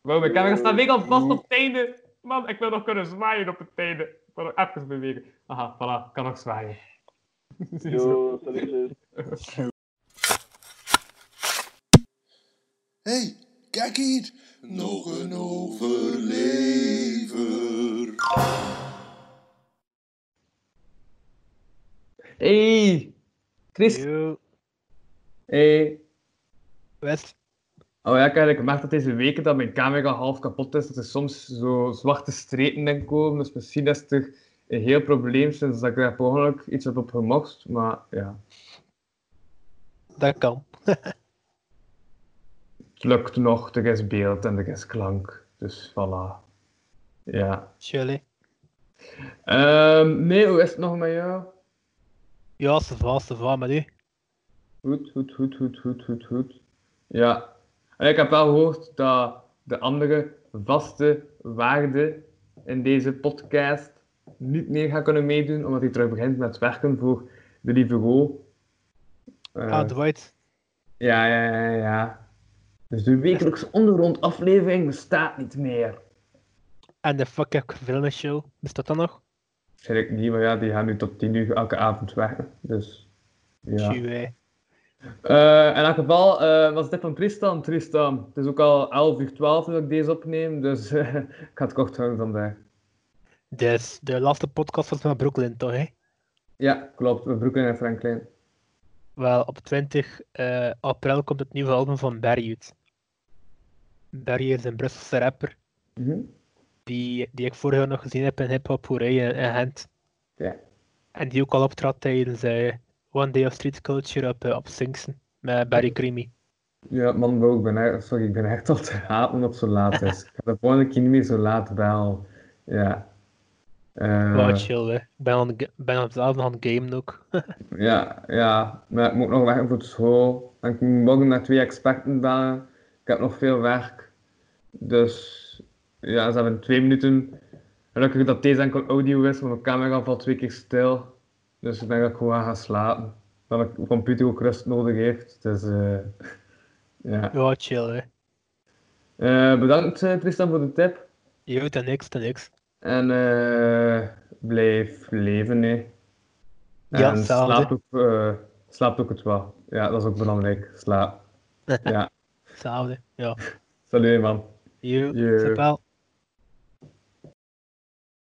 S3: Wow, mijn camera staat weer al vast op het einde. Man, ik wil nog kunnen zwaaien op het einde. Ik wil nog even bewegen. Aha, voilà. Ik kan nog zwaaien. [LAUGHS]
S4: Yo, [LAUGHS]
S1: Hey, kijk hier. Nog een overlever.
S3: Hey. Chris.
S7: Yo,
S3: Hey.
S7: West.
S3: Oh ja, ik heb gemerkt dat deze weken dat mijn camera half kapot is. Dat er soms zo zwarte strepen in komen. Dus misschien is het er een heel probleem sinds dat ik daar per ongeluk iets heb op gemokst. Maar ja,
S7: Dat kan. [LAUGHS]
S3: het lukt nog. Er is beeld en er is klank. Dus voilà. Ja.
S7: Chilly.
S3: Ehm, nee, hoe is het nog met jou?
S7: Ja, ze va, ze va met u.
S3: Goed, goed, goed, goed, goed, goed, goed. Ja. En ik heb wel gehoord dat de andere vaste waarde in deze podcast niet meer gaat kunnen meedoen, omdat hij terug begint met werken voor de lieve Go. Eh,
S7: Ah, Dwight.
S3: ja, ja, ja, ja. Dus de wekelijkse ondergrond aflevering bestaat niet meer.
S7: En de fuck ik show. Bestaat dat nog?
S3: Zeg niet, maar ja, die gaan nu tot 10 uur elke avond werken. Dus ja. Eh, in elk geval eh, was dit van Tristan. Tristan, het is ook al 11 uur 12 dat ik deze opneem, dus [LAUGHS] ik ga het kort houden vandaag.
S7: Dus de laatste podcast was met Brooklyn, toch? Hè?
S3: Ja, klopt. Brooklyn en Franklin.
S7: Wel, op 20 eh, april komt het nieuwe album van Barry uit. Barry is een Brusselse rapper
S3: Mhm.
S7: die, die ik vorig jaar nog gezien heb in Hip Hop Hooray in, in Gent.
S3: Ja.
S7: En die ook al optrad tijdens eh, One Day of Street Culture op, eh, op Singsen met Barry Creamy.
S3: Ja, man, bro, ik ben echt, sorry, ik ben echt al te omdat het zo laat is. Ik ga de volgende keer niet meer zo laat bellen. Ja. Eh,
S7: Wow, chill, hè. Ik ben, aan, ga- ben aan zelf nog aan het gamen ook. [LAUGHS]
S3: ja, ja, maar ik moet nog werken voor de school. En ik moet morgen naar twee experten bellen. Ik heb nog veel werk. Dus ja, ze hebben twee minuten. Gelukkig dat deze enkel audio is, want mijn camera valt twee keer stil. Dus ik denk dat ik gewoon ga slapen. Dat mijn computer ook rust nodig heeft. Dus eh, [LAUGHS] ja.
S7: Ja, chill, hè.
S3: Eh, bedankt eh, Tristan voor de tip.
S7: Jo, ten niks, ten niks.
S3: En eh, blijf leven, hè.
S7: Ja,
S3: en slaap ook, slaap ook het wel. Ja, dat is ook belangrijk. Slaap. [LAUGHS] Ja.
S7: Hetzelfde, ja.
S3: Salut man. Jo.
S7: super.